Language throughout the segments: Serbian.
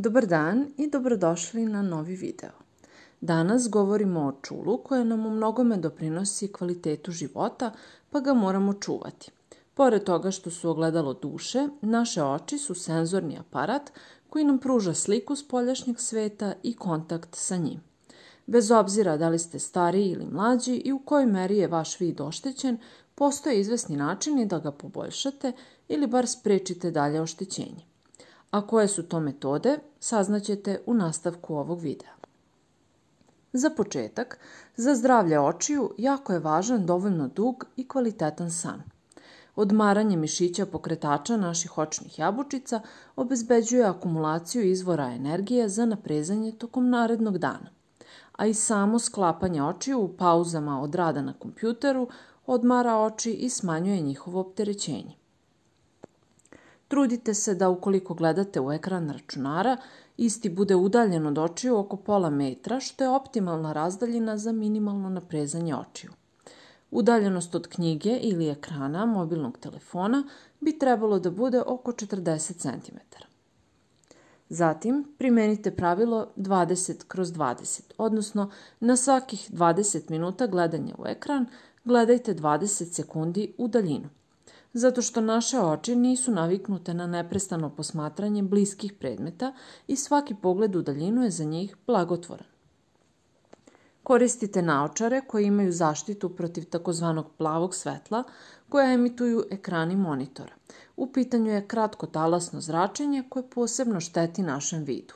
Dobar dan i dobrodošli na novi video. Danas govorimo o čulu koje nam u mnogome doprinosi kvalitetu života, pa ga moramo čuvati. Pored toga što su ogledalo duše, naše oči su senzorni aparat koji nam pruža sliku spoljašnjeg sveta i kontakt sa njim. Bez obzira da li ste stariji ili mlađi i u kojoj meri je vaš vid oštećen, postoje izvesni načini da ga poboljšate ili bar sprečite dalje oštećenje. A koje su to metode, saznaćete u nastavku ovog videa. Za početak, za zdravlje očiju jako je važan dovoljno dug i kvalitetan san. Odmaranje mišića pokretača naših očnih jabučica obezbeđuje akumulaciju izvora energije za naprezanje tokom narednog dana. A i samo sklapanje očiju u pauzama od rada na kompjuteru odmara oči i smanjuje njihovo opterećenje. Trudite se da ukoliko gledate u ekran računara, isti bude udaljen od očiju oko pola metra, što je optimalna razdaljina za minimalno naprezanje očiju. Udaljenost od knjige ili ekrana mobilnog telefona bi trebalo da bude oko 40 cm. Zatim, primenite pravilo 20 kroz 20, odnosno na svakih 20 minuta gledanja u ekran gledajte 20 sekundi u daljinu zato što naše oči nisu naviknute na neprestano posmatranje bliskih predmeta i svaki pogled u daljinu je za njih blagotvoran. Koristite naočare koje imaju zaštitu protiv takozvanog plavog svetla koja emituju ekrani monitora. U pitanju je kratko talasno zračenje koje posebno šteti našem vidu.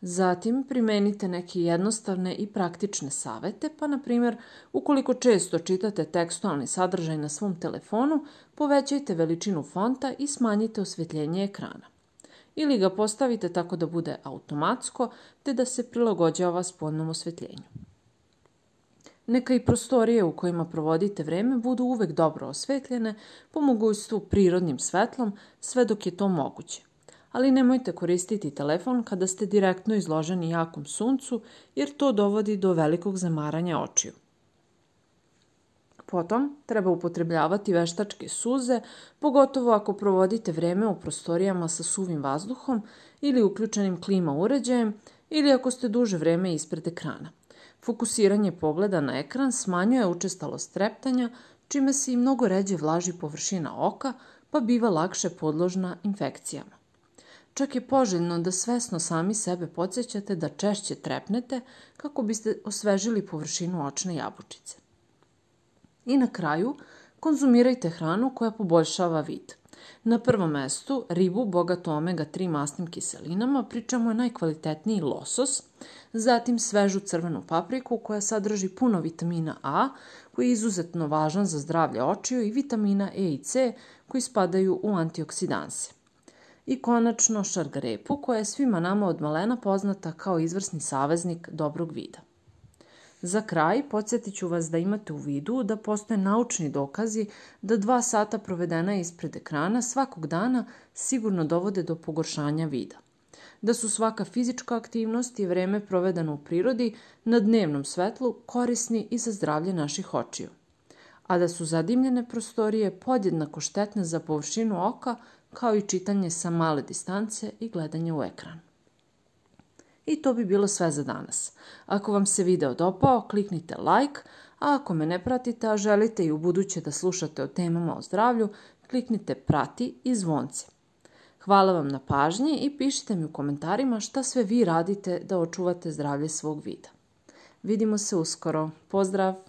Zatim primenite neke jednostavne i praktične savete, pa na primjer, ukoliko često čitate tekstualni sadržaj na svom telefonu, povećajte veličinu fonta i smanjite osvetljenje ekrana. Ili ga postavite tako da bude automatsko, te da se prilagođava spodnom osvetljenju. Neka i prostorije u kojima provodite vreme budu uvek dobro osvetljene, po mogućstvu prirodnim svetlom, sve dok je to moguće ali nemojte koristiti telefon kada ste direktno izloženi jakom suncu jer to dovodi do velikog zamaranja očiju. Potom treba upotrebljavati veštačke suze, pogotovo ako provodite vreme u prostorijama sa suvim vazduhom ili uključenim klima uređajem ili ako ste duže vreme ispred ekrana. Fokusiranje pogleda na ekran smanjuje učestalost treptanja, čime se i mnogo ređe vlaži površina oka, pa biva lakše podložna infekcijama. Čak je poželjno da svesno sami sebe podsjećate da češće trepnete kako biste osvežili površinu očne jabučice. I na kraju, konzumirajte hranu koja poboljšava vid. Na prvom mestu ribu bogatu omega-3 masnim kiselinama, pri čemu je najkvalitetniji losos, zatim svežu crvenu papriku koja sadrži puno vitamina A, koji je izuzetno važan za zdravlje očiju i vitamina E i C koji spadaju u antioksidanse i konačno šargarepu koja je svima nama od malena poznata kao izvrsni saveznik dobrog vida. Za kraj podsjetit ću vas da imate u vidu da postoje naučni dokazi da dva sata provedena ispred ekrana svakog dana sigurno dovode do pogoršanja vida. Da su svaka fizička aktivnost i vreme provedeno u prirodi na dnevnom svetlu korisni i za zdravlje naših očiju a da su zadimljene prostorije podjednako štetne za površinu oka kao i čitanje sa male distance i gledanje u ekran. I to bi bilo sve za danas. Ako vam se video dopao, kliknite like, a ako me ne pratite, a želite i u buduće da slušate o temama o zdravlju, kliknite prati i zvonce. Hvala vam na pažnji i pišite mi u komentarima šta sve vi radite da očuvate zdravlje svog vida. Vidimo se uskoro. Pozdrav!